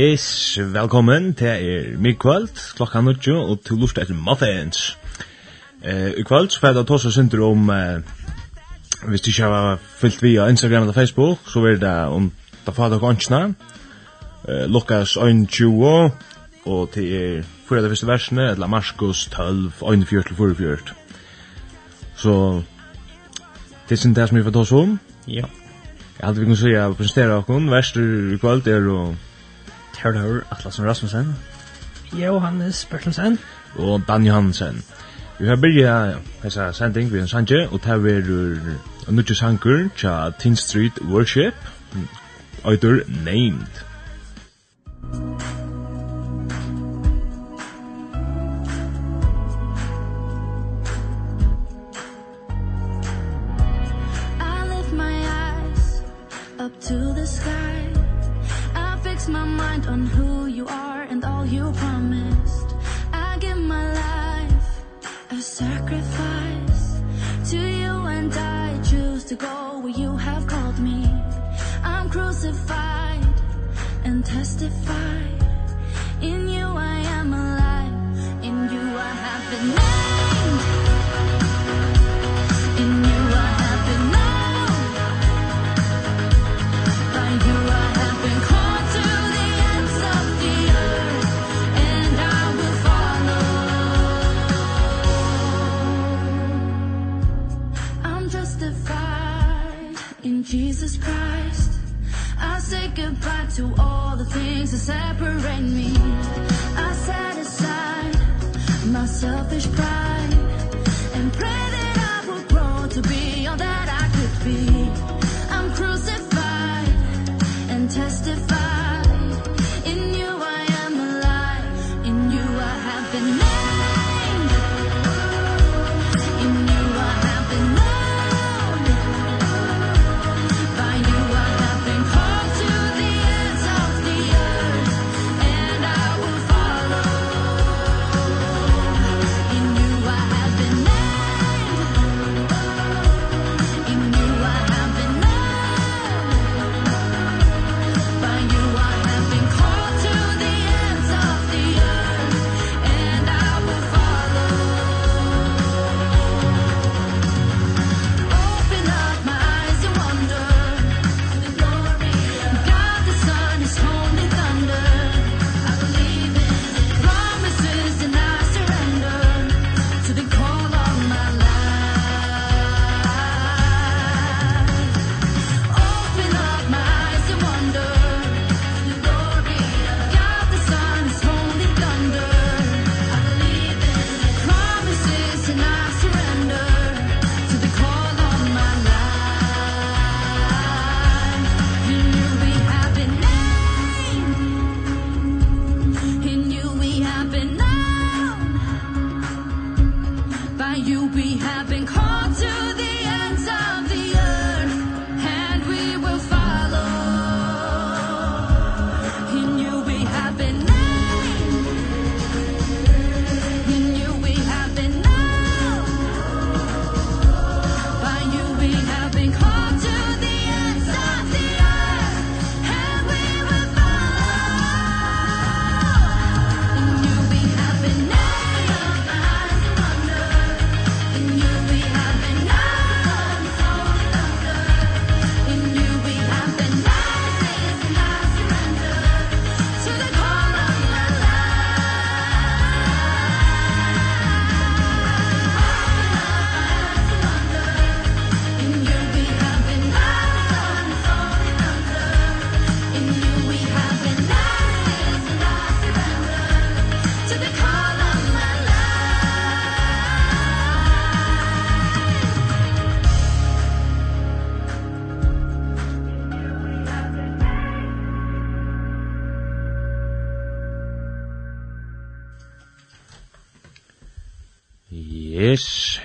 Yes, velkommen til er mig kvöld, klokka nudjo, og til lust etter Muffins. Uh, I kvöld så får jeg da synder om uh, hvis du ikke har fyllt via Instagram eller Facebook, så er det om da fader og ønskene. Eh, Lukas 1.20, og til er fyrir det første versene, eller Marskos 12, 1.4-4.4. Så det er sin det som vi får ta oss om. Ja. Jeg hadde vi kunne si å presentere okken, verster i kveld er og... Terror Atlasen Rasmussen. Johannes Bertelsen. Og Dan Johansen. Vi har byrja hessa sending við en sanje, og ta verur nukje sangur tja Teen Street Worship, eitur Named. Named. to go where you have called me. I'm crucified and testified. in Jesus Christ. I say goodbye to all the things that separate me. I set aside my selfish pride and pray that I will grow to be all that I could be. I'm crucified and testify.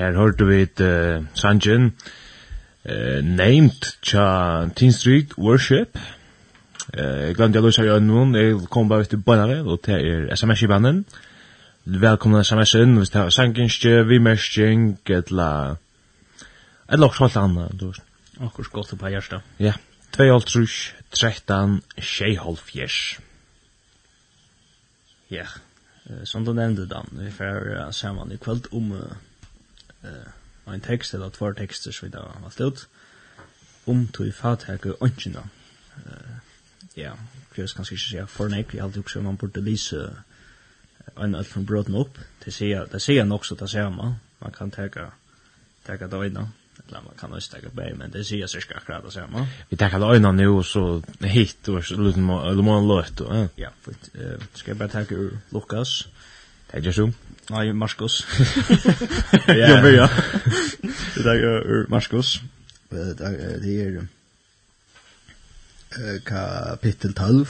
Her hørte vi et uh, sangen uh, named Cha Teen Street Worship. Uh, jeg glemte jeg løs her i øynene, jeg kom bare til bøynare, og til er SMS-kibanen. Velkomna sms inn. hvis det er sangenskje, vimerskjeng, etla... et også alt anna, du vet. Akkur skål til på hjersta. Ja, 2,5, 13, 6,5 Ja, som du nevnte, Dan, vi får uh, saman i kveld om... uh, uh, en tekst eller två texter da har valgt ut om tog fattake åndsina uh, ja kvist kanskje ikke säga for nek jeg halte også man burde lise en alt från bråten upp det ser det ser nok så det ser man man kan teka teka døgna eller man kan også teka bär men det ser jag cirka akkurat det ser man vi teka døgna nu og så hit og så lutten må man løtt ja fint uh, skal jeg bare teka ur Lukas Tack Joshua. Nej, Markus. Ja, ja. Det är Markus, Det är kapitel 12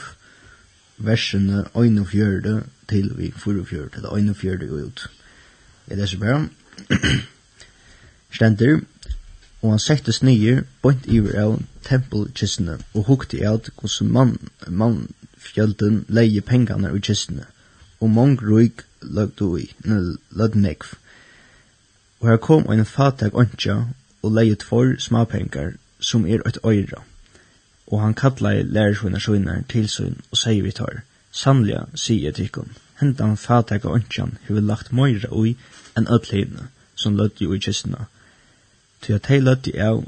versene 41 til vi 44 til 41 og ut. Jeg leser bare. Stender, og han settes nye, bort iver av tempelkistene, og hukte av hvordan mann, mann fjølten leie pengene ur kistene, og mange ryk løgdui, løgdnekv. Og her kom ein fatag ontja og leie tvor smapengar som er eit øyra. Og han kallai lærersvinnar svinnar til sin og sier vi tar, Sannlega, sier tikkun, hendan fatag ontjan hefur lagt møyra ui enn ödleina som løgdi ui kistna. Til at hei løgdi av,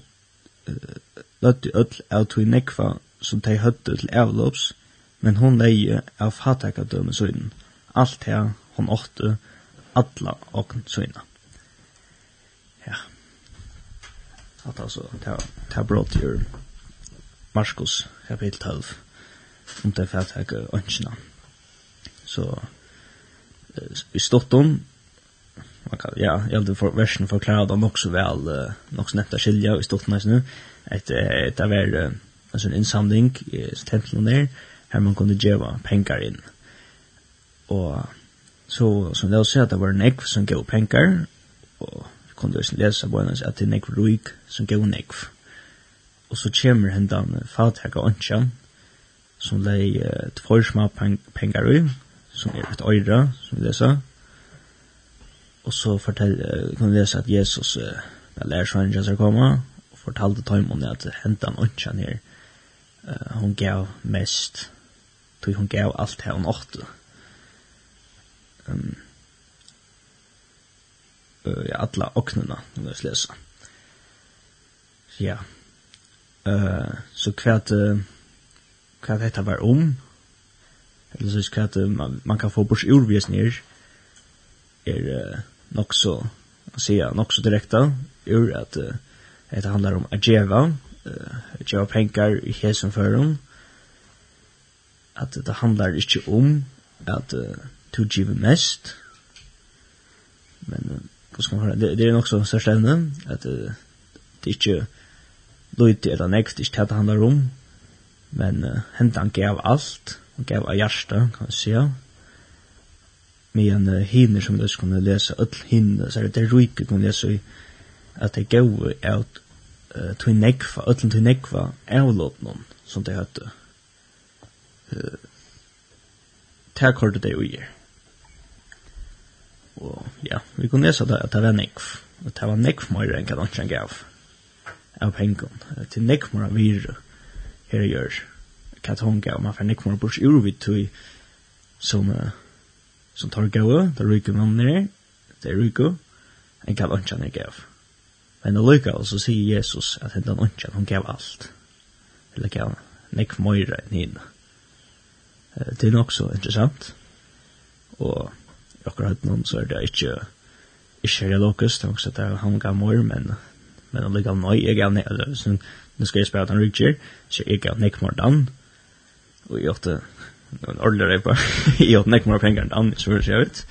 løgdi öll av tui nekva som tei høttu til avlops, men hon leie av fatag av dømme svinnar. Alt her hon åtte alla okn syna. Ja. Att alltså ta ta brott ju kapitel 12 om det för att. Så i stotton man kan ja, jag hade för versen förklara dem också väl uh, något snett skilja i stotton här nu. Ett det av er alltså en insamling i templen där här man kunde ge pengar in. Och Så som det säger att det var en ekv som gav pengar och kunde jag läsa på henne att det är en ekv ruik som gav en ekv. Och så kommer hendan fathäga åndsjan som lei uh, två små peng pengar i som er et øyre, som vi leser. Og så fortell, uh, kan vi lese at Jesus uh, lär sig åndsjan ska komma och fortalte dem at det att hendan åndsjan uh, hun gav mest tog hun gav alt her hon åtte um, uh, ja, alla oknena, om jag ska läsa. Ja. Uh, så kvart, uh, kvart detta var om, eller så kvart uh, man, man kan få bors urvisningar, är uh, nog så, att säga, nog så direkta, ur att uh, det handlar om att geva, uh, geva pengar i hesen för dem, att det handlar inte om att uh, to give mest. Men vad skal man höra? Det, det är nog så största evne, at uh, det er inte lite eller näkt, det är inte det handlar om. Men uh, händan gav alt, och gav av hjärsta, kan jag säga. en uh, hinner som lös kunde läsa, öll hinner, så er det rike kunde läsa i att det gav ut uh, tog nekva, öll tog nekva avlåtnån som det hette. Uh, Tack har du det och ger. Og ja, vi kunne lese at det var nekv. Og det var nekv mer enn hva han gav av pengen. Til nekv mer av vir her gjør hva han gav. Man får nekv mer bort ur vidt tog som som tar gav, det ryker man ned, det ryker, enn hva han gav. Men det lykker, så sier Jesus at hentan han han gav alt. Eller gav nekv mer enn henne. Det er nok så interessant. Og akkurat noen, så er det ikke, ikke er lokus, det er også at det er han gav mor, men, men det ligger av nøy, jeg gav nek, eller, så nå skal jeg spørre at han rykker, så jeg gav nek mor dan, og jeg åtte, noen ordler jeg bare, jeg åtte nek mor penger enn dan, så høres jeg ut,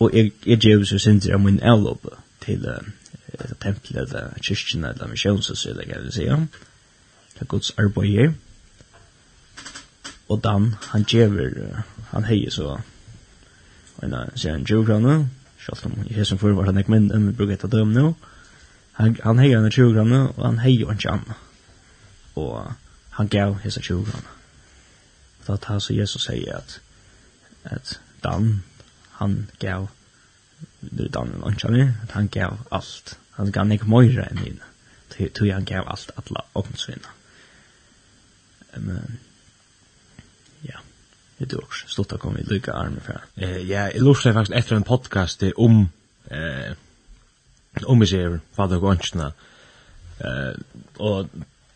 og jeg, jeg gjør så sinter jeg min avloppe til uh, tempelet, eller kyrkjen, eller misjonshus, eller hva jeg vil si, ja, det er gods arbeid, og dan, han gjør, uh, han heier så, en sier en tjuvkrane, selv om jeg som før var han ikke mindre, men bruker et av dem nå, han, han heier en tjuvkrane, og han heier en tjuvkrane, og han gav hesen tjuvkrane. Og da tar så Jesus sier at, at Dan, han gav, Dan en tjuvkrane, at han gav alt, han gav ikke møyre enn henne, tog han gav alt, alle åkensvinna. Men, det är också stort att komma i lycka arm för. Eh ja, jag lustar faktiskt efter en podcast om eh om mig själv, fader och ånskna. Eh och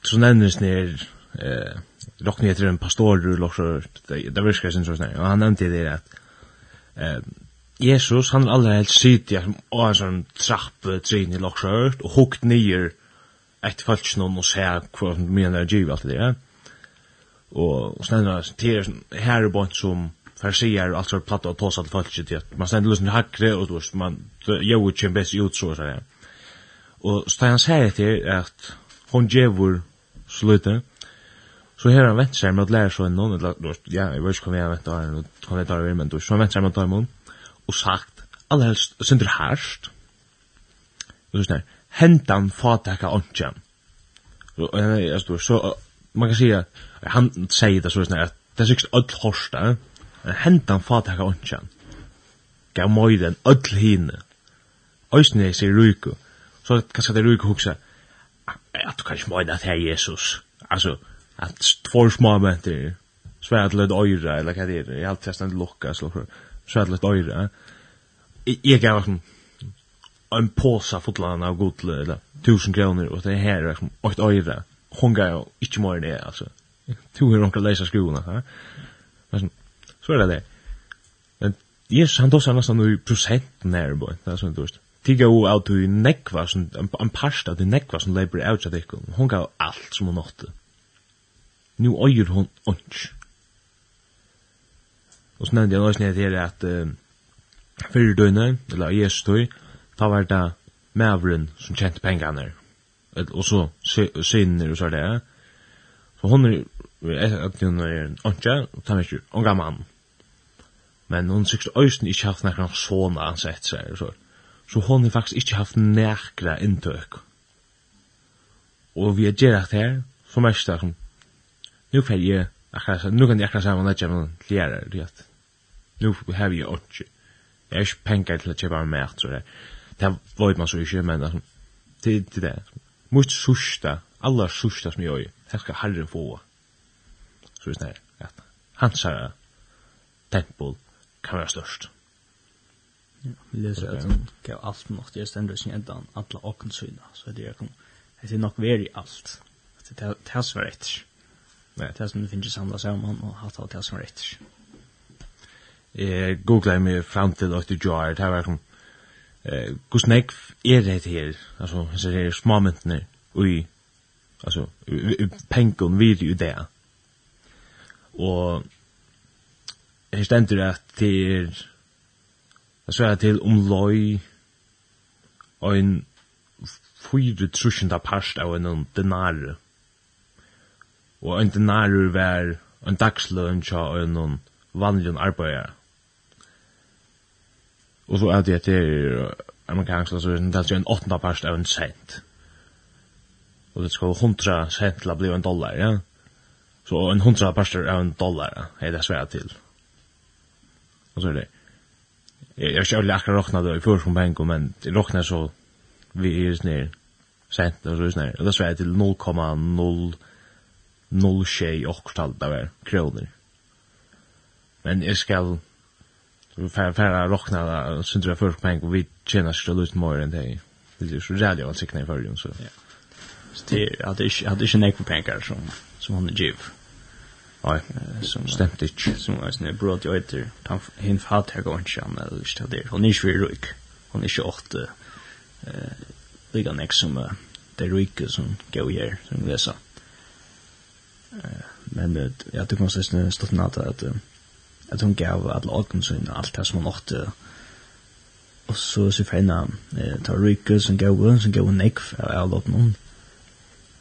så nämndes ner eh rockni heter en pastor ur också det var sen så snär. Och han nämnde det att eh Jesus han har allra helt syt ja och en sån trapp trin i lockshört och hukt nyer ett falsk någon och se hur mycket givet allt det där och stannar till här bort som farsier og allt så platt och tåsa till folk til at man stannar lyssnar hackre och då man jo och chambers ut så så där. Och stannar säger til at hon ger sluta. Så her han väntar seg med att lära sig någon eller ja, jeg vet ikke hva jeg vet där hva jeg det där men då så väntar seg med at ta emot och sagt aller helst synder herst, og så där hentan fatakka ontjan. Och jag står så man kan säga han säger det så snart det är säkert öll horsta. Hentan fatak av ontsjan gav møyden öll hinne öysne sig ruiku så kanske det ruiku hugsa at du kan ikke møyden at hei Jesus. Altså at två små mänter svärt lite öra eller vad det är jag i allt testan lucka så för svärt lite öra. Jag gav en en påsa fotlan av godle eller tusen kronor och det här är liksom åt öra hon gav jo ikke mer enn det, altså. To er onkel leisa skoene, ja. Men så er det det. Men Jesus, han tås han nesten i prosenten her, boi, det er sånn du Tiga jo av du nekva, som, en parst av du nekva som leiber av seg dikko. Hun gav alt som hun åtte. Nu øyer hon ånds. Og så nevnte jeg nøys ned her at uh, fyrir døgnet, eller Jesus tøy, ta var det mavren som kjente pengene og så synner og så det. Så hon er at hun er en anja och tar ikke en mann. Men hon tycks östen ikke haft några sånne ansett seg. så. Så hon har faktisk ikke haft några intök. Og vi er gjort här för mest som, Nu får jag akkurat nu kan jag akkurat säga vad det är men det är. Nu har vi ju inte. Jag har inte pengar till att köpa mig mat så där. Det var ju man så ju men det det där mot sørsta, aller sørsta som jeg gjør, her skal Herren få. Så det er sånn at hans herre tempel kan være størst. Ja, vi leser at han gav alt nok til stendere sin enda han alle åkken så det er, det er nok veri alt. Det er det som er etter. Det er det som du finner samla seg om han, og hatt alt det som er etter. Jeg googlet meg fram til at du gjør, det var sånn, eh hur nek är det här alltså så det är er smamentne oj alltså pengon vid ju der og her stendur at til så er till om loj ein fyrir trusjenda parst av en denar og ein denar var ein dagsløn tja ein vanlig arbeider Og så er det at det er amerikansk, altså det er en åttende parst av en cent. Og det skal hundra cent til å bli en dollar, ja. Så en hundra parst av en dollar, ja, det svært til. Og så er det, jeg har ikke akkurat råkna det i først om bengo, men det råkna så vi er snir cent, og så er snir, og det er svært til 0,006 kvartal av kroner. Men jeg skal, för för att rockna så tror jag folk poäng och vi tjänar så lite mer än det. Det är så jävla att sikna för förrun så. Ja. Så det hade inte hade inte nek pengar som som hon giv. Nej, som stämt inte som var snä bröd jag heter han hin fat här går inte han eller så där. Hon är ju rik. Hon är ju åt eh lika nek som det rika som går här som läsa. Eh men det jag tycker måste snö stå natta att at hon gav alla åldern sin allt det som hon åtte og så så fæna eh, ta rykke som gav hon som gav hon nekv av avlåten hon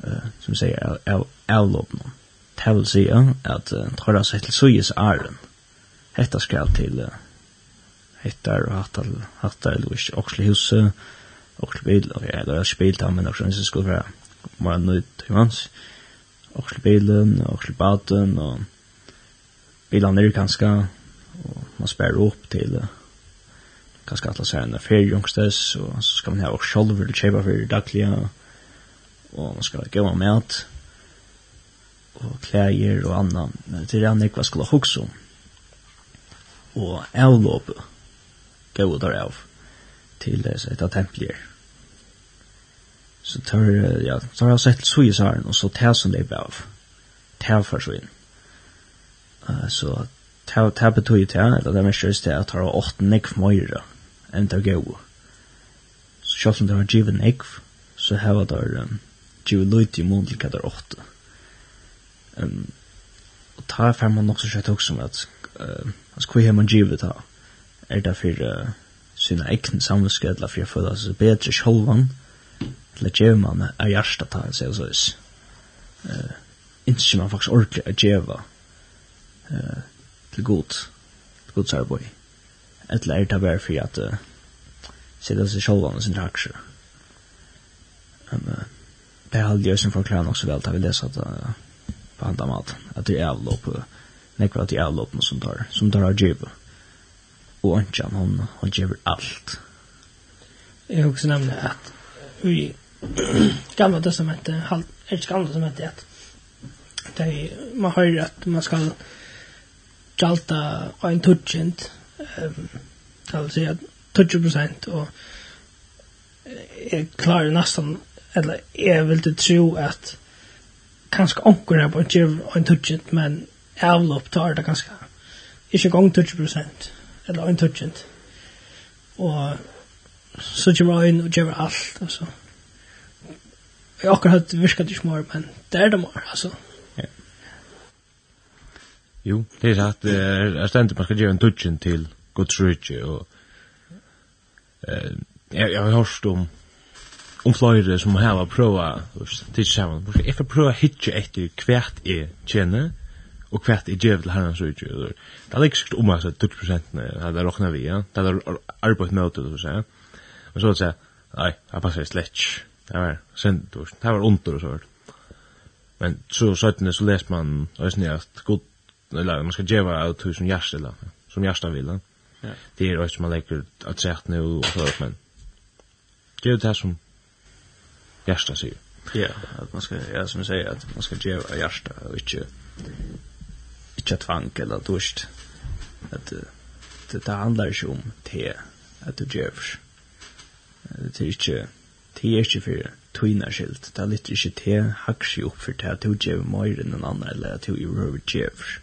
eh, som sier av avlåten hon det vil si at uh, tar det seg til suges æren hetta skal til uh, hettar og hattar hattar eller ikke oksle huset oksle bil og jeg har spilt ham men oksle huset skulle være morgen nøyt til hans oksle bilen oksle Baten, og bilarna är ganska och man spär upp till ganska alla så här när feriejungstes och så ska man ha och själv vill köpa för dagliga och man ska gå med mat och kläder och annat men det är andra vad skulle också och avlopp gå där av till det så ett templier så tar ja så har jag sett så i så här och så tar som det av. Tar försvinner så ta ta betoy ta eller det mest just det at ha åt nick moira and to go så sjølv som det var given nick så har det um, given lite i mun til kadar åt um og ta fem man nok så sjøtt også med at uh, as kvi man givet ta er det for uh, sina egna samvetskedla for jeg føler seg bedre sjølvan til at gjøre man er hjertet ta seg og så is uh, ikke man faktisk orker å gjøre eh, til god, til god sarboi Etla er det bare for at uh, sida seg selv om sin aksjer. Men uh, det er aldri som forklarer nok så vel, da vi leser at uh, på andre mat, at det er avlåp, nekva at det er avlåp som tar, som tar av djivet. Og Antjan, hon, hon djiver alt. Jeg husker nemlig at i gamla testamentet, er ikke gamla testamentet, at det, man hører at man skal gjalta en tutsjent, um, det vil si at 20 prosent, og jeg klarer nesten, eller jeg vil til tro at kanskje onker er på en kjøv en tutsjent, men avlopp tar det kanskje ikke gong 20 prosent, eller en tutsjent. Og så kommer en og gjør alt, altså. Jeg akkurat virker det ikke mer, men det er det mer, altså. Jo, det är rätt. Jag stendt, man skal ge en touchen till Guds rike och eh jag har hørt om om flere som har varit prova till jeg får if jag prova hitcha efter kvärt är känne och kvärt är givet till hans rike. Det är liksom om at 20 procent hade räknat vi, ja. Det är arbetet med det så säga. Men så att säga, nej, jag passar slett, Det var sent. Det var ont og så. Men så så så läser man, så, ni att gott eller man skal ge av tusen som hjärsta eller som hjärsta vill. Ja. Det är också man lägger att sätt nu och så men. Det är det som hjärsta säger. Ja, att man ska ja som jag säger att man ska ge av hjärsta och inte inte tvang eller dust. Att det det handlar ju om te att du ger. Det är inte det är inte för tvinna skilt. Det är lite inte te hackar upp för te att du ger mer än en annan eller att du i röver ger.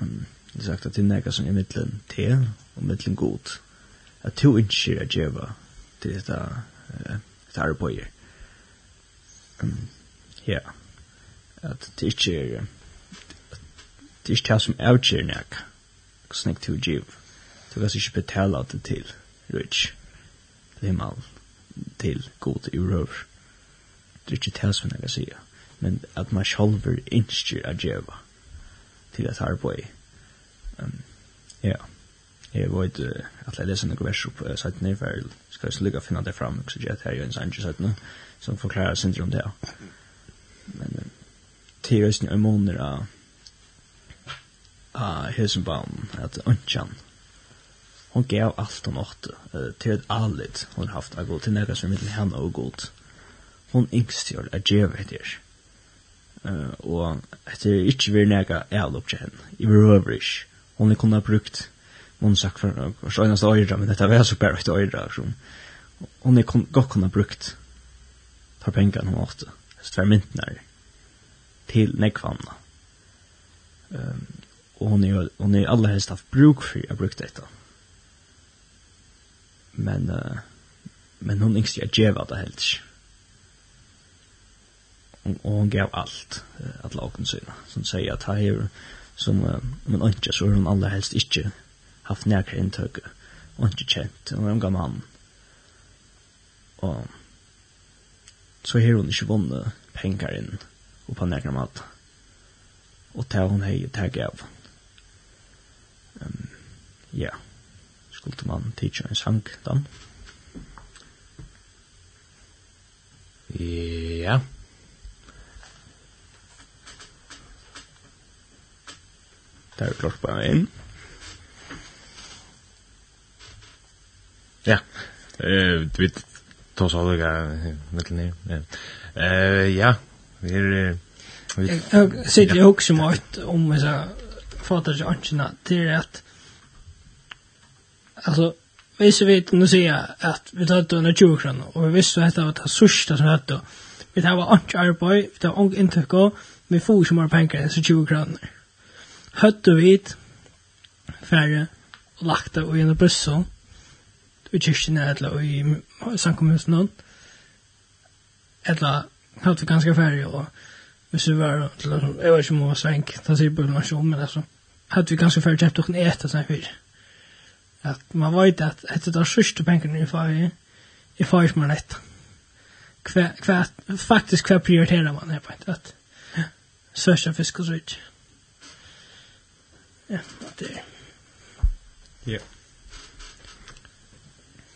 Det sagt at det er nekka som er mittlen te og mittlen god. At to ikke er djeva til dette uh, dette arbeidet. Ja. At det ikke er det er ikke det som avgjør nek hvordan jeg til djev. Du kan ikke betala det til rich til himmel til god i røver. Det er ikke det som jeg kan sige. Men at man sjálfur innskir a djeva til et arbeid. Um, ja, jeg vet uh, at jeg leser noen vers opp uh, satt ned, for jeg skal ikke lykke å finne det fram, så jeg tar jo en sannsyn satt nå, som forklarer syndrom det. Men uh, til røsten i måneder av av Hesenbaum, at Øntjan, hon gav allt hon åt till ett allit hon haft att god, til nära som mitt henne og god. Hon yngst gjør att ge vet. Uh, og etter ikke vil nega el opp til henne. I røver ikke. Hun kunne ha brukt noen sak for hver eneste øyre, men dette var så bare et øyre. Hun er godt kunne ha brukt tar pengene hun åtte. Så det til nekvanna. Um, og hon er, hon er aller helst haft bruk for å bruke dette. Men, uh, men hon yngste jeg djeva det helst og, og hon gav alt uh, at lagen syna som säger att här som uh, men inte så er hon allra helst ikke haft nærkere inntøk og och kjent, känt och en mann. Og så har hon ikke vunnet penger inn og på nærkere mat och tar hon hej tag gav um, ja skulle man teacher en sang dan ja yeah. Der er klart på en. Ja. Eh, du vet, ta så alle gær, mitt ned. Eh, ja, vi er... Jeg sitter jo også mot om jeg sa, fatter ikke ansjene, til at, altså, hvis vi nu ser at vi tar det under 20 kroner, og vi visste at det var det sørste som hette, vi tar var ansjene arbeid, vi tar ung ansjene inntøkker, vi får ikke mer penger enn 20 kroner høttu vit færre og lagt det i en busso i kyrkjen eller i samkommunen eller høttu ganske færre og hvis vi var til en jeg var ikke må svenk da sier på noen sjom men altså høttu vi ganske færre kjøpt okken etter sånn fyr at man vet at etter det sørste penkene i fag i fag som er lett hva, hva, faktisk hva prioriterer man her på at sørste fisk og så ikke Ja, det. Ja.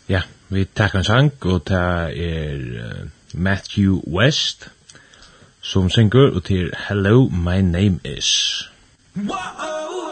Ja, vi takkar en sang, og det er Matthew West, som synger, og til Hello, my name is. Wow!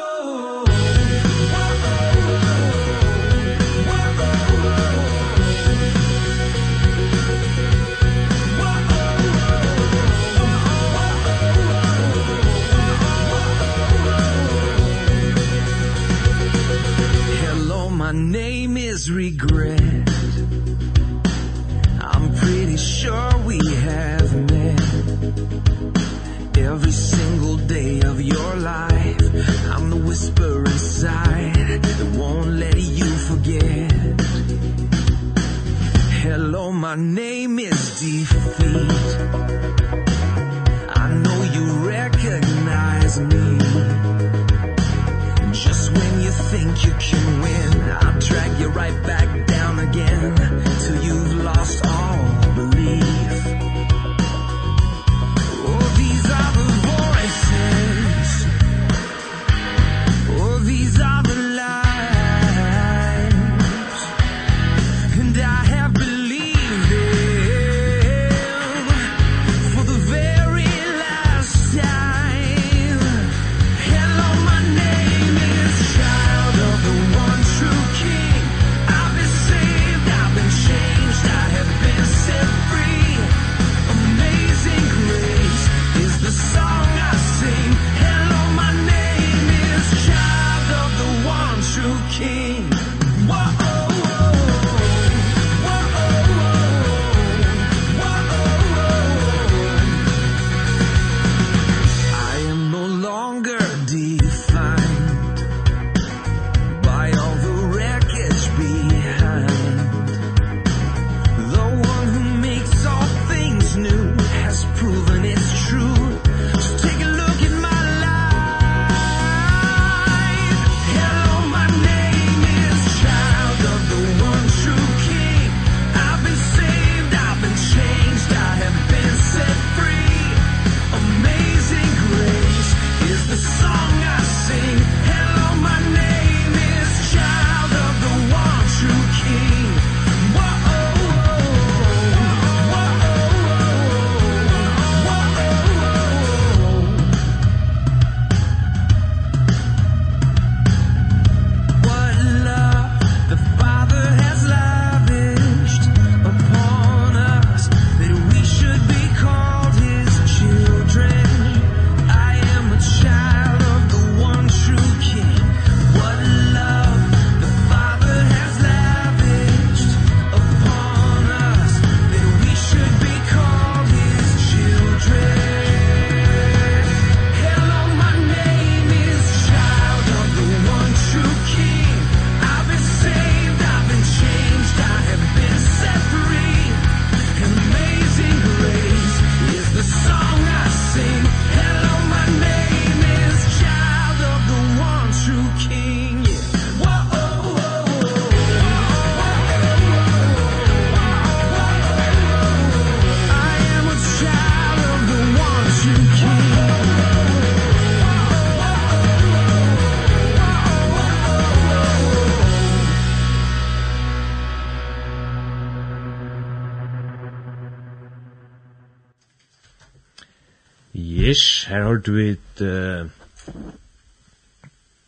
Her har du et... Uh,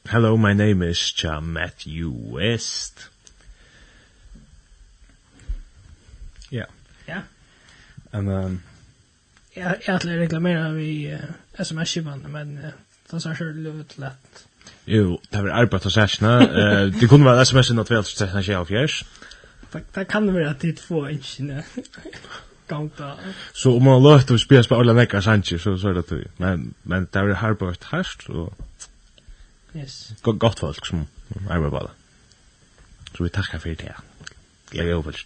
Hello, my name is Cha Matthew West. Ja. Ja. And, um, jag jag att reklamera vi uh, SMS skivan men uh, det så här låt lätt. Jo, det var arbetet så här Uh, det kunne være SMS något väl så här Tack, tack kan det vara att det två inch gangta. Så om man låter vi spela på alla veckor Sanchez så så är det tur. Men men det var Harbert harst och Yes. Gott gott folk som är med bara. Så vi tackar för det. Jag är över.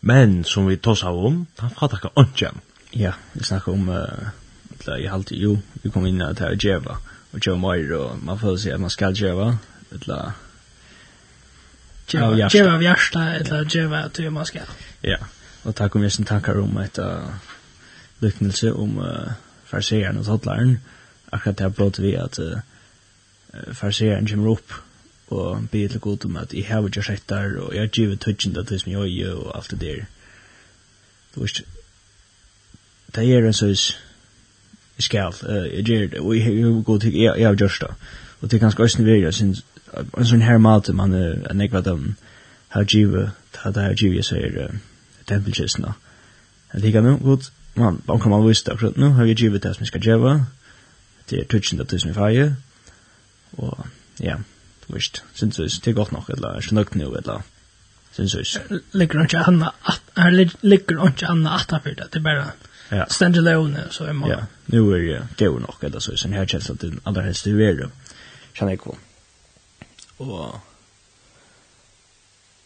Men som vi tar av om, han får inte om. Ja, vi snackar om uh, jag alltid ju vi kom in att här Jeva och Joe Moyer och man får se att man ska Jeva eller Jeva Jeva Jeva eller Jeva till man ska. Ja. Og takk om jeg som tankar om et lyknelse om uh, farseeren og toddlaren. Akkurat det har blått vi at uh, farseeren kommer opp og be til god om at jeg har ikke sett der, og jeg har givet tøtjen til som jeg gjør, og alt det der. Du vet, det er en sånn jeg skal, jeg gjør det, og jeg har gått til, jeg jeg har gjort det. Og det er ganske også nødvendig, jeg synes, en sånn her mat, man er nekva dem, har givet, det har givet, jeg sier, uh, tempelkistene. Jeg tenker nå, god, man, man kan man vise det akkurat nå, har jeg givet det som jeg skal gjøre, det er tusen det som i feier, og ja, du visst, synes jeg, det er godt nok, eller ikke nok nå, eller synes jeg. Ligger ikke han, her ligger ikke han atafyr det, det er bare ja. stendig leone, så er man. Ja, nå er det gøy nok, eller så, som jeg kjenner at det aller helst du er, kjenner jeg på. Og,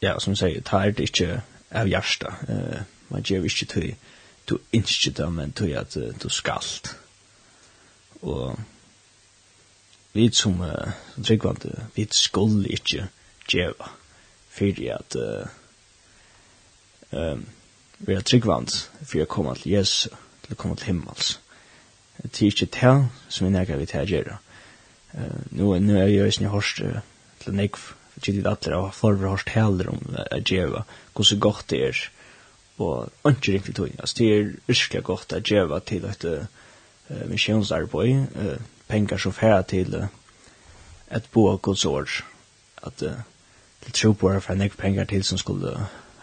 ja, som jeg sier, tar det ikke av hjärsta. Eh, man ger inte till du inte det, men till att du skallt. Och vi som uh, tryggvand, vi skulle inte geva för att uh, um, vi är tryggvand för att komma till Jesus, till att komma till himmels. Det är inte det som vi nägar vi till att göra. Uh, nu, nu är jag i sin hårst uh, till nekv gitt vi atler og forhårst heller om djeva, hvordan så godt det er, og ikke riktig tog, altså det er virkelig godt at djeva til et uh, misjonsarbeid, uh, penger som færa til uh, et bo av gods år, at uh, til tro på det for en ikke penger til som skulle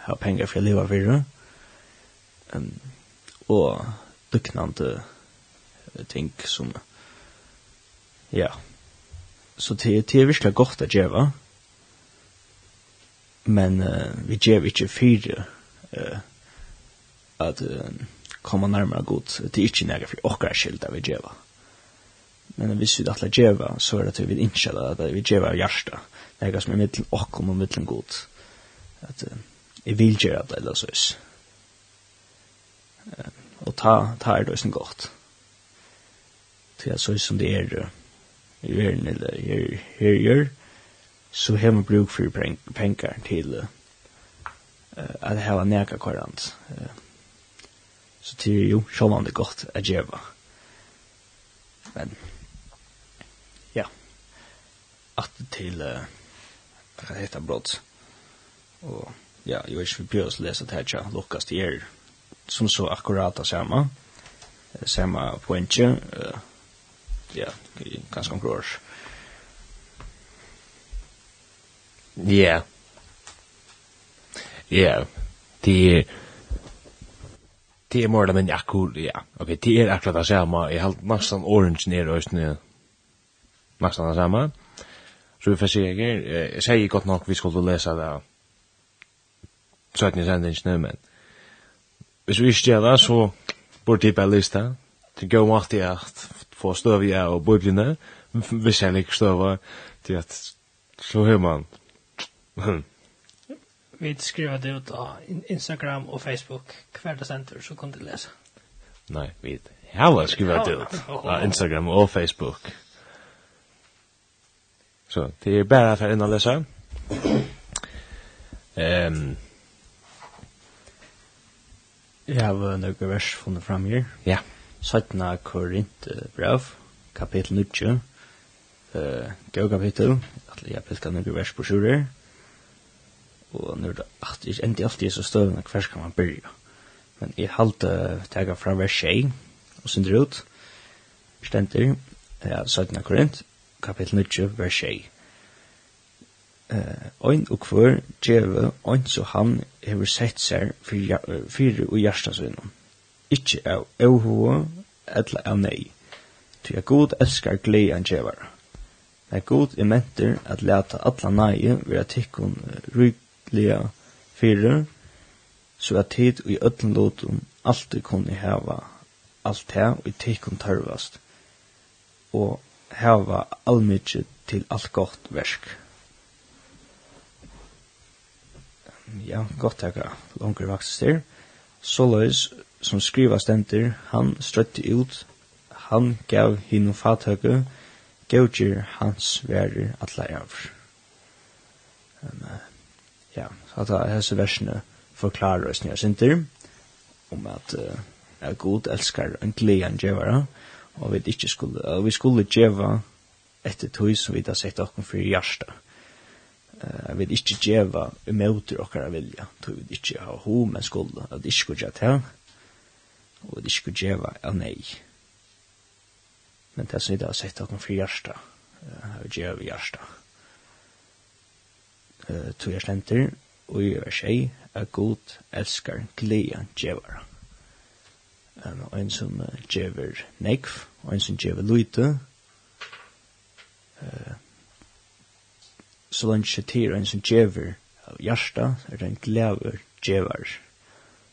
ha penger for å leve videre, um, og lyknande ting som, ja, så det, det er virkelig godt at djeva, men uh, vi gjør ikke fire uh, at uh, komme nærmere godt. Det er ikke nægge for åkere skilder vi gjør. Men hvis vi alle gjør, så er det til vi innskjøler at vi gjør av hjärsta Det er som er mittelen åkken og mittlen godt. At uh, jeg vil gjøre det eller så. Uh, og ta, ta er det som godt. Til jeg så som det er uh, i verden eller her, her gjør så har man bruk for för pengar till eh att ha en näka korant. Uh, så det är ju självande godt att gjøre. Men ja. at til uh, vad heter brott. Og ja, jeg vet ikke, vi prøver å lese det her, tja, Lukas till er som så akkurat akkurata samma samme poängje uh, ja, ganske omkring Ja. Ja. Det er det er mer eller mindre akkur, ja. Ok, det er akkurat det samme. Jeg har nesten orange nere og østene. Nesten det samme. Så vi får se här. Jeg sier godt nok vi skulle lese det. Så att ni sänder inte nu, men. Hvis vi ikke gjør det, så burde det bare liste. Det går om alltid at få støv i og bøyblene. Hvis jeg liker støv, til at så hører man vi skriver det ut av Instagram og Facebook hver så kan du lese. Nei, vi har skrivet det ut av Instagram og Facebook. Så det er bare for inn å lese. Um, jeg har noen vers funnet fram her. Ja. 17. Korint brev, kapitel 9. Uh, Gå kapittel, at jeg pisker noen vers på sjurer. Ja og nu er det at jeg endte alltid så støvende hver skal man byrja. Men jeg halte tega fra vers 6 og synder ut, stender, ja, 17. Korint, kapitel 9, vers 6. eh, Ein og kvør djeve, ein så han hever sett seg fyrir og hjertasvinnum. ikkje av evhoa, etla av nei. Ty a god elskar glei an djevara. Nei god er mentur at leta alla nei vera tikkun ryk lia fyrir, så at tid og i öllum lotum alltid kunne hava alt det og i tikkun tarvast, og hava allmykje til alt gott versk. Ja, gott teka langer vakster. Så som skriva stenter, han strøtti ut, han gav hinn fathøke, gav hans verir atleir. Men, ja, så at hese versene forklarer oss nye synder, om at uh, er god elskar en gledan djevara, og vi ikke skulle, og vi skulle djeva etter tog som vi da sett okken for hjärsta. Uh, vi ikke djeva imøter okkara vilja, tog vi ikke ha ho, men skulle, at vi ikke skulle djeva til, og vi ikke skulle djeva av nei. Men det som vi da sett okken for hjärsta, uh, djeva hjärsta uh, tog jeg stenter, og jeg er tjei, er god, elskar, gleda, djevara. Um, og en som uh, djever nekv, og en som djever luite, uh, så langt ikke til en som djever av hjärsta, er en glæver djevar,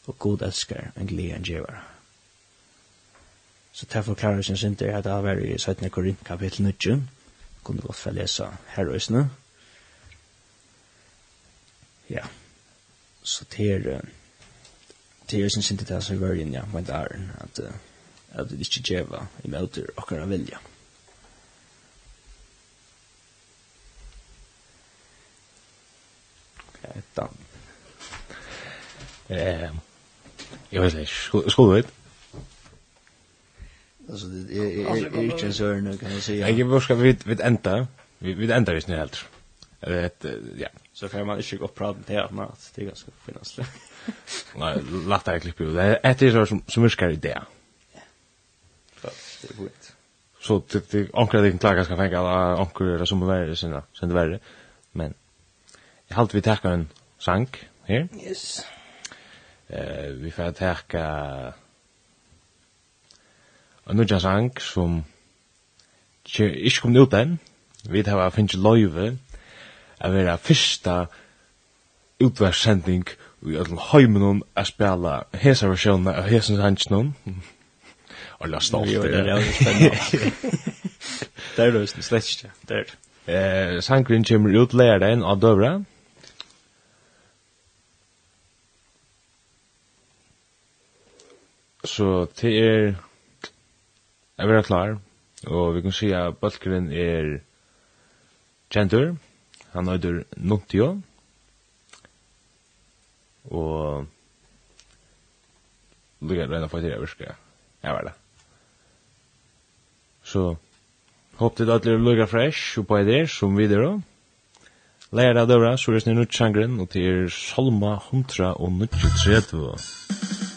og god elskar, en gleder, en djevar. Så til å forklare sin synder at det har vært i 17. Korint kapittel 19, kunne godt få lese her og isne, Ja. Så til er det er sin sinte det så inn, ja, men det där att at det ikke geva i møter och vilja. välja. Eh. Jag vet inte, skulle du Alltså det är är är inte så här nu kan jag säga. Jag vill ska vi vi ända. Vi vi ända visst nu helt det ja. Så kan man inte gå upp praten till att man det är ganska det. Nej, låt det klippa ut. Det är som som är det. Ja. Det är gott. Så det det ankar det klaga ska fänga alla ankar det som värre sina, sen det värre. Men jag halt vi tackar en sang här. Yes. Eh vi får tacka en nu sang som ikke kom ut den. Vi har finnst løyve a vera fyrsta utverssending i öllum heiminum a spela hesa versjona av hesa sannsnum. la stolt. Ja, det er spennende. Det er det slett ikke. Det er det. Eh, sangren kommer ut lærdagen av døvra. Så det er jeg vil klar, og vi kan si at bølgeren er kjentur, Han heter Nuntio. Og Lugger reina for tida virka. Jeg var det. Så hopp til at lukka lugger fresh og på der som videre. Leir av døra, så er det snitt nutt sjangren, og til Salma 100 og 93.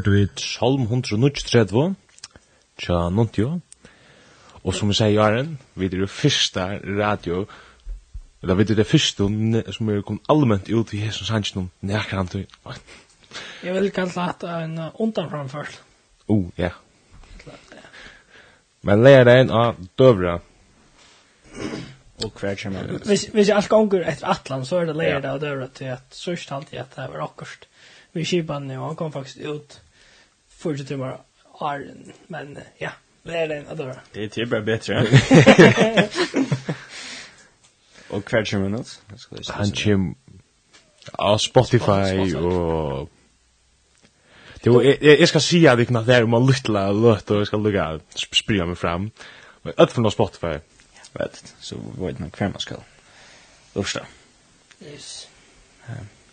hørte vi Salm 133, tja Nuntio, og som vi sier Jaren, vi er det første radio, eller vi er det første som er kommet allment ut i Jesus hansen om nærkant. Jeg vil kalla det en undanframført. Oh, ja. Men leir det en av døvra. Og hver kommer det? Hvis, hvis jeg alt gonger etter Atlan, så er det leir det av døvra til at sørst alltid at det var akkurst. Vi kipan, og han kom faktisk ut 40 timmar Arn, men ja, det är den då. Det är typ bara bättre. Och kvarts minut. Han chim av Spotify och Det var jag ska se att det där om en liten låt och jag ska lugga springa mig fram. Men att från Spotify. Vet, så vad man kvar man ska. Ursäkta. Yes.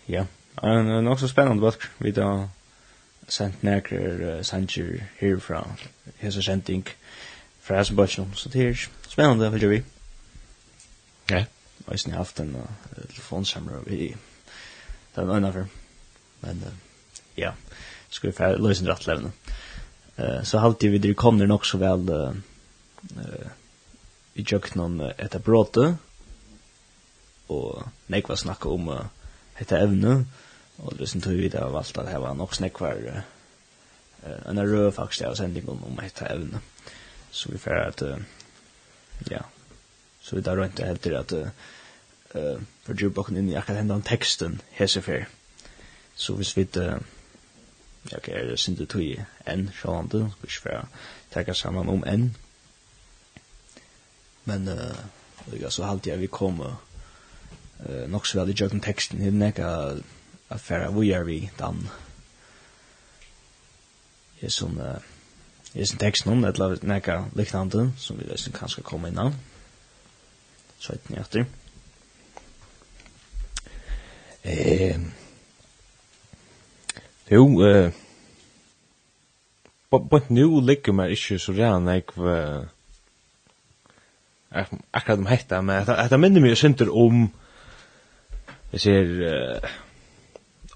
Ja. En också spännande bok vi då sent nærkere uh, sanger herfra, hesa sending fra Hasenbøtjen, så det er spennende, det følger vi. Ja. Og jeg har haft en uh, telefonsamler vi den øyne for, men uh, ja, skulle vi få fære løsende rattlevende. Uh, så halte vi dere kommer nok så vel uh, uh, i kjøkkenen etter bråte, og nekva snakka om uh, etter evne, og Og det som tog vi det har valgt at det var nok snakvar en rød faktisk av sendingen om et evne. Så vi får at, uh, ja, så vi tar rundt helt til at uh, for djurbokken inn i akkurat hendan teksten hesefer. Så hvis vi uh, ja, ok, er det synd det tog i enn sjålande, vi får takka sammen om enn. Men, uh, ja, så halte jeg vi kom uh, nok så veldig jøkken teksten, hinn ekka, ja, at færa vi er vi dan är som uh, är som texten om det lavet näka liknande som vi nästan kanske komme innan så ett etter eh Jo, eh, but nu ligger man ikke så rann jeg akkurat om hetta, men det minner meg synder om jeg ser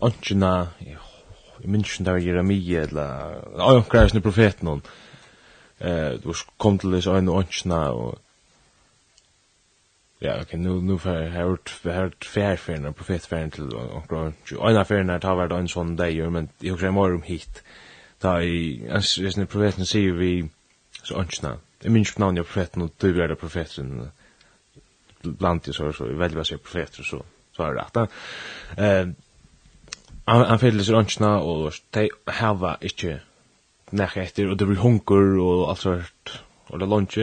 Antjena, jeg minns ikke der Jeremia, eller Ajankar er profeten hon. Eh, du kom til disse øyne Antjena, og Ja, ok, nu, nu har jeg hørt, jeg har hørt fjærferien profet profetferien til omkring Antjena. Øyne ferien her tar vært en sånn deg, men jeg husker jeg må om hit. Ta i, as jeg synes profeten sier vi, så Antjena. Jeg minns ikke navnet av profeten, og du er det profeten, blant i så, så, jeg velger å si profeter, så, så er det rett. Eh, han han fyllir sig röntgna och de hava inte när efter och det blir hunger och allt sånt och det lunch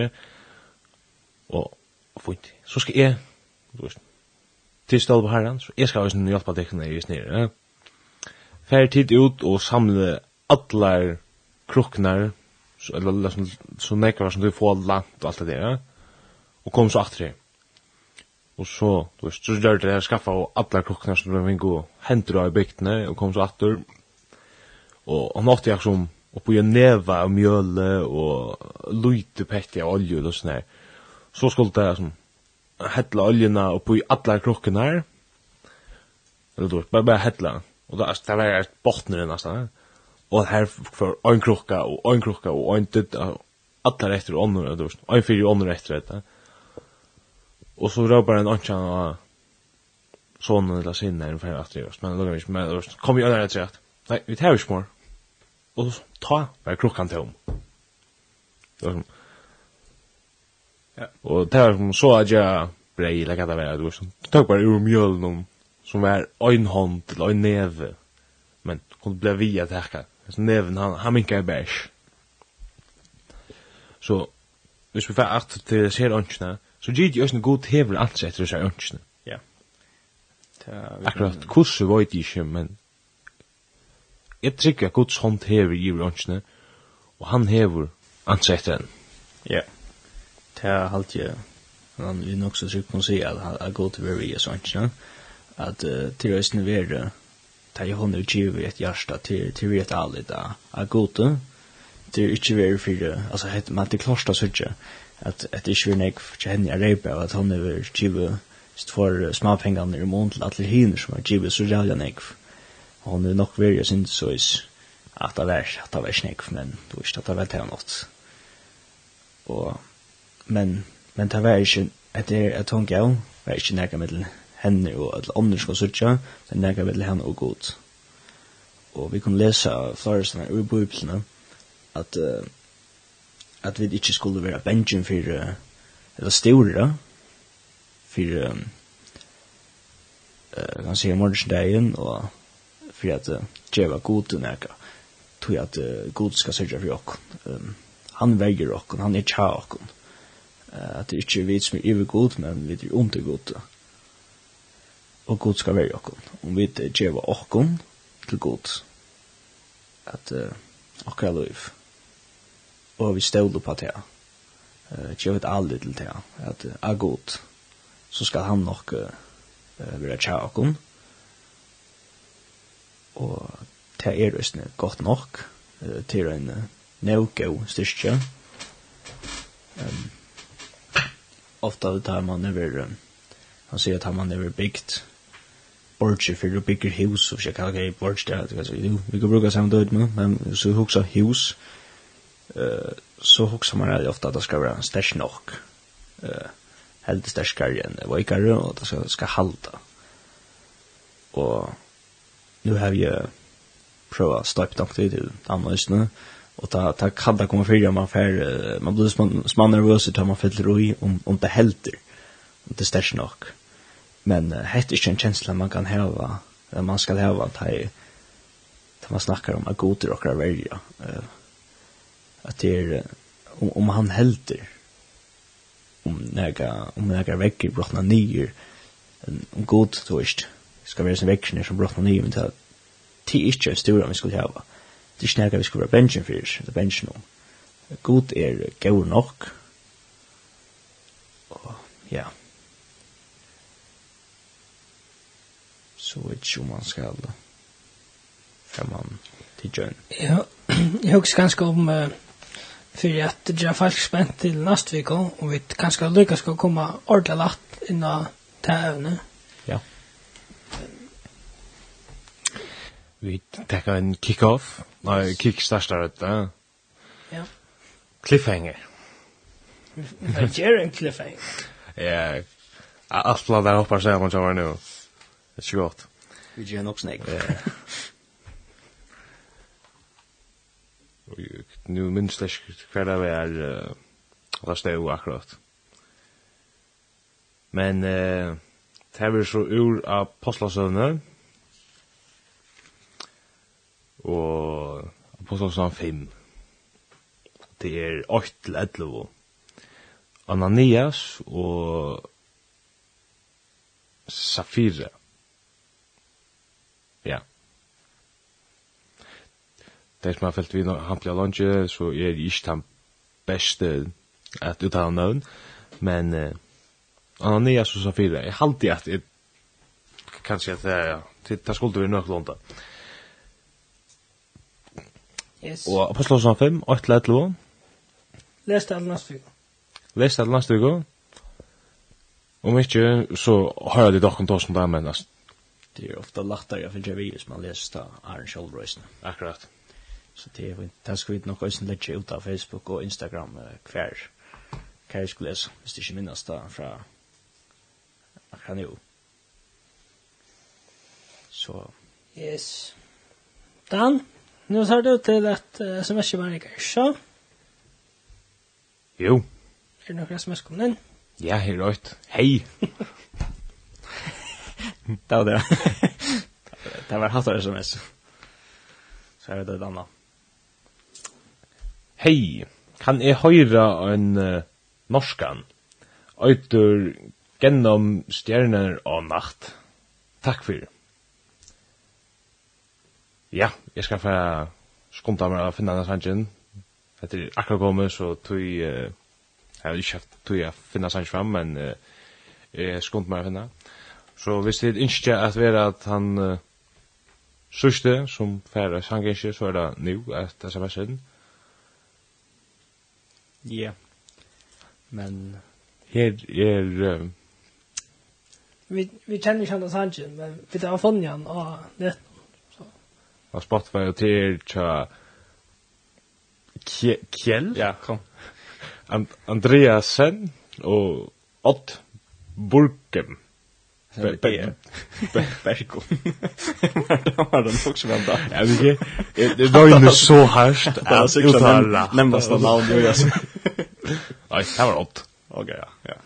och fint så ska jag du vet till stall på herran så jag ska ju nu hjälpa dig när jag är nere ja fer tid ut och samla allar kroknar så eller så näkvar som du får lant och allt det där och kom så åter Og så, du vet, så gjør det jeg skaffa og alle klokkene som ble vink og henter av i bygtene og kom så atter. Og han åtte jeg som oppi en neva av mjøle og lute petti av olje og sånn her. Så skulle det som hetla oljena oppi alle klokkene her. Eller du vet, bare bare hetla. Og det, det var et botner nesten. Og her for en klokka og en klokka og en ditt. Alle etter ånden, du vet, en fyrir ånden etter etter etter Och så ropar en annan och sonen eller sin när ungefär att det men då vis men kom ju där rätt. Nej, vi tar ju smör. Och så ta var klockan tom. Då Ja. Och där som så att jag brej lägga det där då så tog bara ur mjölen som var en hand eller en neve. Men hon blev via att härka. Så neven han han minkar bäsch. Så hvis vi får art til ser ønskene, så gitt jo også god hever alt seg etter seg ønskene. Ja. Akkurat, hvordan vet jeg ikke, men jeg trykker at Guds hånd hever i ønskene, og han hever alt seg etter henne. Ja. Det er alt jeg, han vil nok så trykker å si at han er god til å være i ønskene, at uh, til å snivere, ta i hånd og givet et hjärsta til, til vi et allit av gode, det er ikke veri fyrir, altså, man, det klarsta sørger, at at det ikke var nek for henne er reipa, at hun er tjive for småpengene i mån til alle hiner som er tjive så rævla nek. Og hun er nok veldig sin så is at det var, at det var snek, men du visst at det var det nåt. Og, men, men det var ikke, at det er at hun gav, var ikke nek med henne og at andre skal sutja, men nek med henne og god. Og vi kunne lese flere sånne ur bøyplene, at uh, at vi ikke skulle være benjen for, uh, eller store, for, um, uh, kan se morgensdagen og for at uh, djeva god neka, tog at uh, god skal sørge for oss Um, han veier oss han er tja oss Uh, at det ikke er vi som er iver god, men vi er under god. Og god skal være okken. Om vi djeva okken til god. At uh, okker er lov og vi stod på det. Uh, jeg vet aldri til det, at er god, så skal han nok uh, være tjåkon. Og det er røstene godt nok, uh, til en uh, nøvgå styrke. Um, ofta tar man över, um, han sier at man över byggt, borger for å bygge hus, og ikke hva er borger det, vi kan bruke samme død med, men så huksa hus, eh så huxar man ju ofta att det ska vara en stash nok. Eh helt stash än vad jag och det ska ska halta. Och nu har jag prova stop dock det till annars nu och ta ta kan det komma för man för man blir sman sman nervös tar man fyller i om om det helter. Om det stark nog. Men hett är en känsla man kan häva. Man ska ha att man snackar om att goder och välja. Eh att det är om, om han helter om några om några veckor brottna nyer en god toist ska vara sin veckor som brottna nyer men till till inte en stor vi skulle ha det är snäga vi skulle vara benchen för det är benchen om god är god nog och ja. Så vet ju man ska fram man till jön Ja, jag husker ganska om uh, för att jag folk spänt till nästa vecka och vi kanske lyckas ska komma ordentligt lätt innan det här ämnet. Ja. Vi tar en kick-off. Nej, kick-startar det. Ja. Cliffhanger. Vi gör en cliffhanger. Ja. Allt bland blandar hoppar sig om man kommer nu. Det är så gott. Vi gör en uppsnägg. Ja. nu minns det hver det var uh, det stod akkurat men uh, det var så ur av postlasøvne og postlasøvne 5 det er 8 til 11 Ananias og Safira. det som har fyllt vi han blir lunge, så er det ikke den beste at uttale navn, men uh, Ananias og Safira, jeg halte at jeg kan si at det er, ja, det skulle vi nok lånta. Yes. Og Apostlåsen 5, 8 lett lov. Les det alle neste uke. Les det alle neste uke. Om ikke, så hører de dere til oss om det, men altså. Det er ofte lettere for hvis man leser det Arne Kjølbrøysene. Akkurat. Så det är vi. Det ska vi nog också lägga ut av Facebook och Instagram kvar. Kan jag skulle läsa, hvis det inte minnas det från akkurat nu. Så. Yes. Dan, nu tar du til ett uh, sms i varje kanske. Jo. Er det noen sms kommet inn? Ja, helt rätt. Hei! det var det. det var hattar sms. Så jag det det annat. Hei, kan jeg høyra en uh, norskan? Øytur gennom stjerner og natt. Takk fyrir. Ja, jeg skal få skumta meg å finne denne sangen. er akkurat komme, så tog jeg... Jeg har ikke haft tog jeg finne sangen fram, men uh, jeg skumta meg å finne. Så hvis det ikke at være at han uh, sørste som færre sangenskje, så er det nu at sms-en. Ja. Men her er um... vi vi kjenner ikke hans Sanchez men vi tar från han och det så. Vad Spotify og til tja Kjell? Ja, kom. And Andreasen og Ott Burkem. Berko. Det var den också vänta. Ja, vi det var ju så härst. Alltså utan Det namn ju alltså. Nei, det var odd. Ok, ja, ja.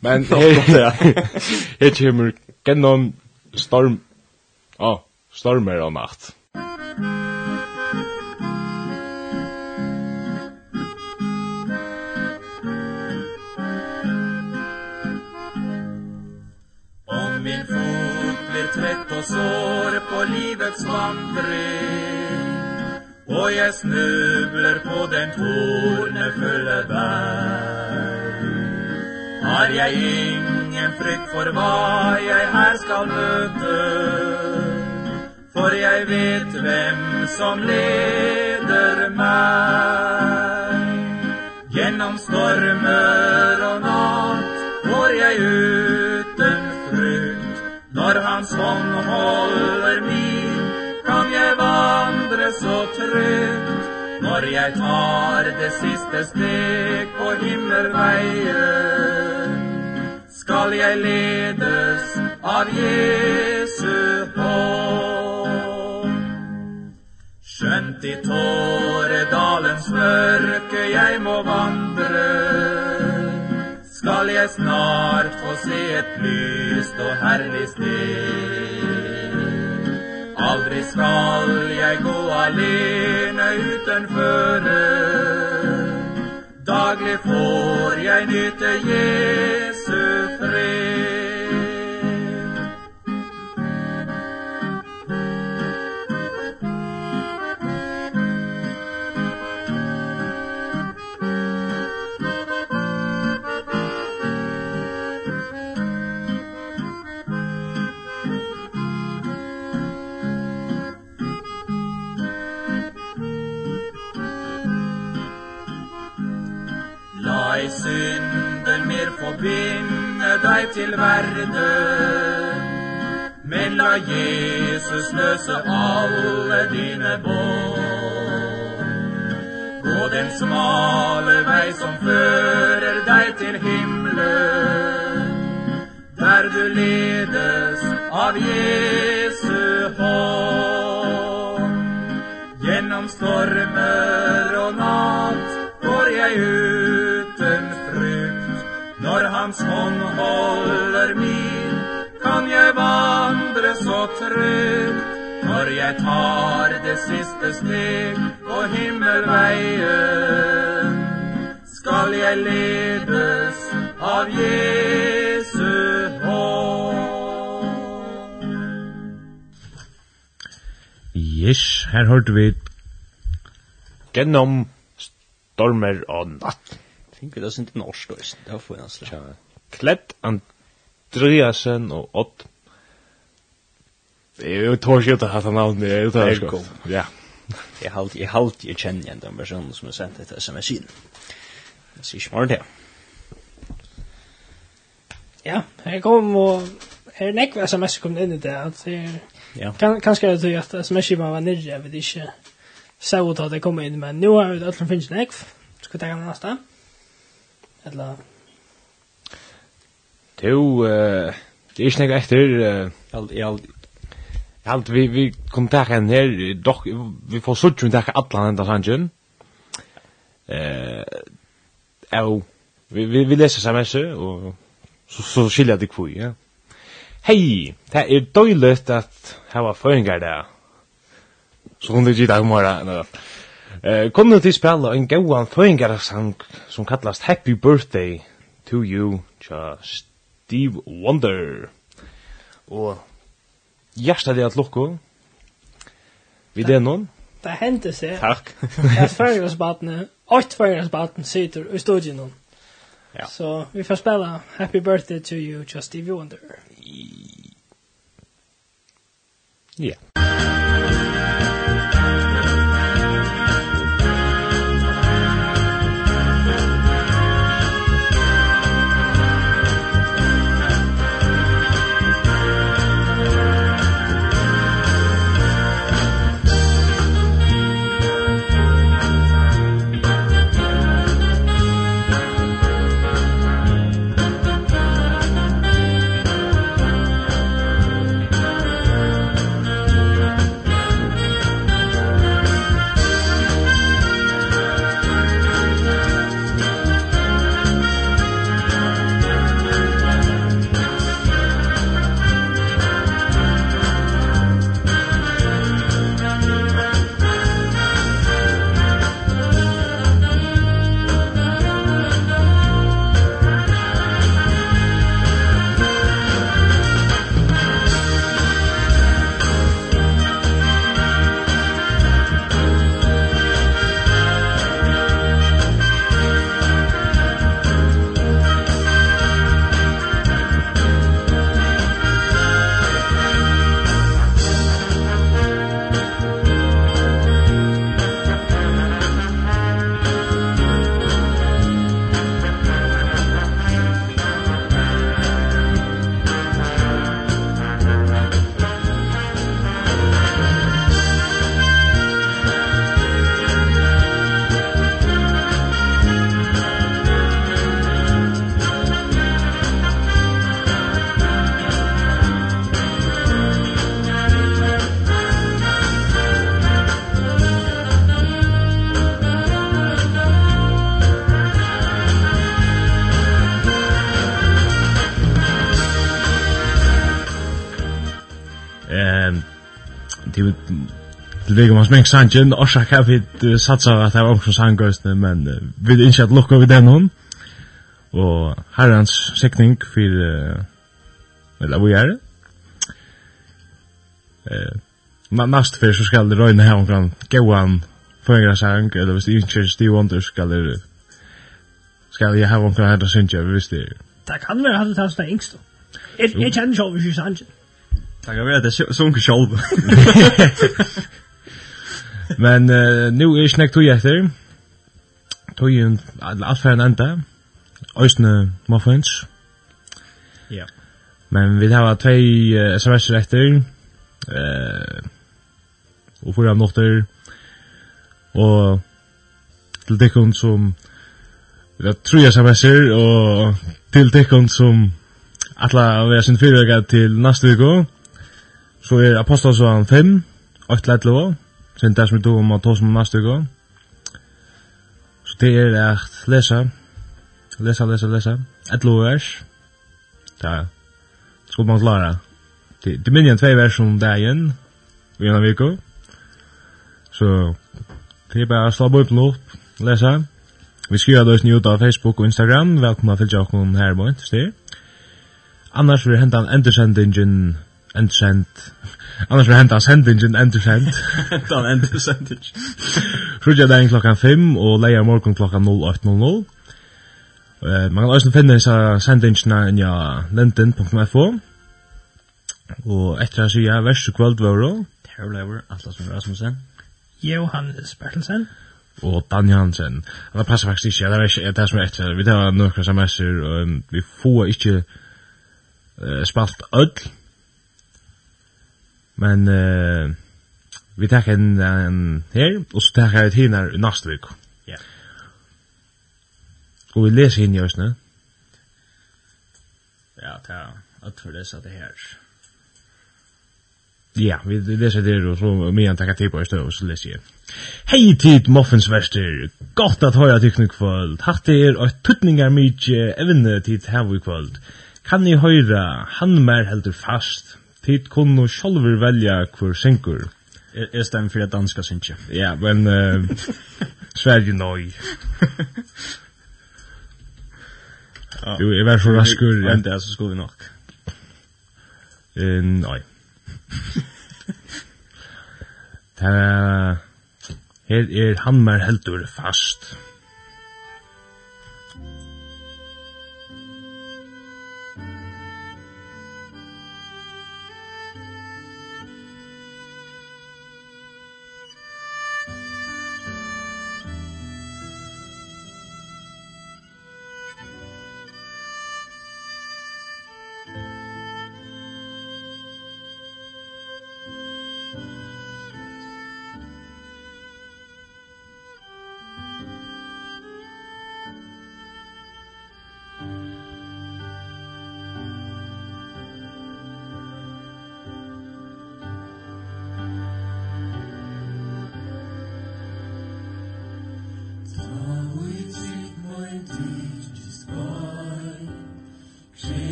Men her, ja. her kommer gennom storm, ja, oh, stormer og natt. Om min fot blir trett og sår på livets vandring Og jeg snubler på den tornefulle berg Har jeg ingen frykt for hva jeg her skal møte For jeg vet hvem som leder mig Gjennom stormer og natt går jeg uten frykt Når hans hånd håller mig det så trygt Når jeg tar det siste steg på himmelveien Skal jeg ledes av Jesu hånd. Skjønt i tåredalens mørke jeg må vandre Skal jeg snart få se et lyst og herlig sted. Aldri skal jeg gå alene uten føre Daglig får jeg nyte Jesus deg synden mer få binde deg til verden. Men la Jesus løse alle dine bånd. Gå den smale vei som fører deg til himmelen, der du ledes av Jesu hånd. Gjennom stormer og natt går jeg ut, hans hånd håller min. Kan jeg vandre så trygt Når jeg tar det siste steg på himmelveien? Skal jeg ledes av Jesu hånd? Yes, her hørte vi Genom stormer og natt. Tänker det inte norsk då. Det får jag slå. Ja. Klett Andreasen og Ott. Jag tror ju att han har det. Jag tror Ja. Jag halt jag halt jag känner igen den personen som har sänt det sms in. Det ser smart ut. Ja, här kom och här är näkva sms kom in i det. Att det är, ja. Kan, kanske jag tror att sms var nere, jag vet inte. Så att det kom in, men nu har vi det som finns näkva. Ska vi ta den nästa? Ja. Eller... Jo, uh, det er ikke noe etter... Uh, jeg alt, vi, vi kom til henne her, dok, vi får sutt jo til henne alle henne sannsyn. Jo, vi, vi, vi leser sms og så, så skiljer det kvui, ja. Hei, det er døylet at her var føringar der. Så hun det morgen. akkurat, Eh, kunnu tit spela ein góðan føðingarasang sum kallast Happy Birthday to you, cha Steve Wonder. Og hjarta at lukku. Vi det non? Det hendte seg. Takk. Det er fyrjørsbaten, åtte fyrjørsbaten sitter i studien nå. Ja. Så vi får spela Happy Birthday to you, Just Stevie Wonder. Ja. Yeah. til vegum hans meng sanjen, orsak hef vi satsa at det var omkring sangøysne, men uh, vi er innskjert lukka vi den hon, og herrens er for, uh, eller hvor er det. Uh, Nast fyrir så skal det røyne her omkring gauan fyrir sang, eller hvis det innskjert stiv under, skal det skal jeg hef omkring hef omkring hvis det Det kan være at det tar sånn engst. Jeg kjenner sjálf ikke sanjen. Det kan være at det sunker sjálf. Men uh, nu er snakk tog etter. Tog en alt fer en enda. Øysne muffins. Ja. Men vi har tvei uh, sms etter. Eh og for notter og til dekkon som det tror jeg sms'er og til dekkon som atla vi har sin fyrvega til neste uke så er apostelsvann 5 8-11 sen det som vi om att ta som nästa gång. Så det är att läsa, läsa, läsa, läsa, ett lovvers. Ja, skulle man klara. Det, det minns jag två vers om dagen, i ena vecka. Så det är bara att slå upp nu, läsa. Vi skriver då ut av Facebook och Instagram. Välkomna att Jakob oss här på Annars vill hända en endersendingen endsent. Annars var hentas hendingen endersent. Dan endersent. Frugja dagen klokkan 5 og leia morgon klokkan 08.00. Uh, man kan også finne disse sendingene inn ja lenten.fo Og etter å si ja, verste kvöld var det Terrorlever, Atlas Rasmussen Johannes Bertelsen og Dan Hansen Og det passer faktisk ikke, det er ikke det som er etter Vi tar noen sms'er, og vi får ikke uh, spalt ødel Men uh, vi tar en, en her, og så tar jeg et hinn her i neste vik. Ja. Og vi leser hinn i oss, østene. Ja, det er alt for det det her. Ja, vi leser det og så mye han takker tid på østene, og så leser jeg. Hei tid, Moffinsverster! Godt at høyre tykkene kvöld. Hatt er og tuttningar mykje evne tid her i kvöld. Kan ni høyre, han mer heldur fast, tid kunne sjálfur velja kvar senkur. Er, er fyrir for at danska synkje. Ja, men uh, Sverige nøy. Jo, jeg var så raskur. Ja. Vent, så skulle vi nok. Uh, nei. Ta, her er hammer heldur fast. Ja.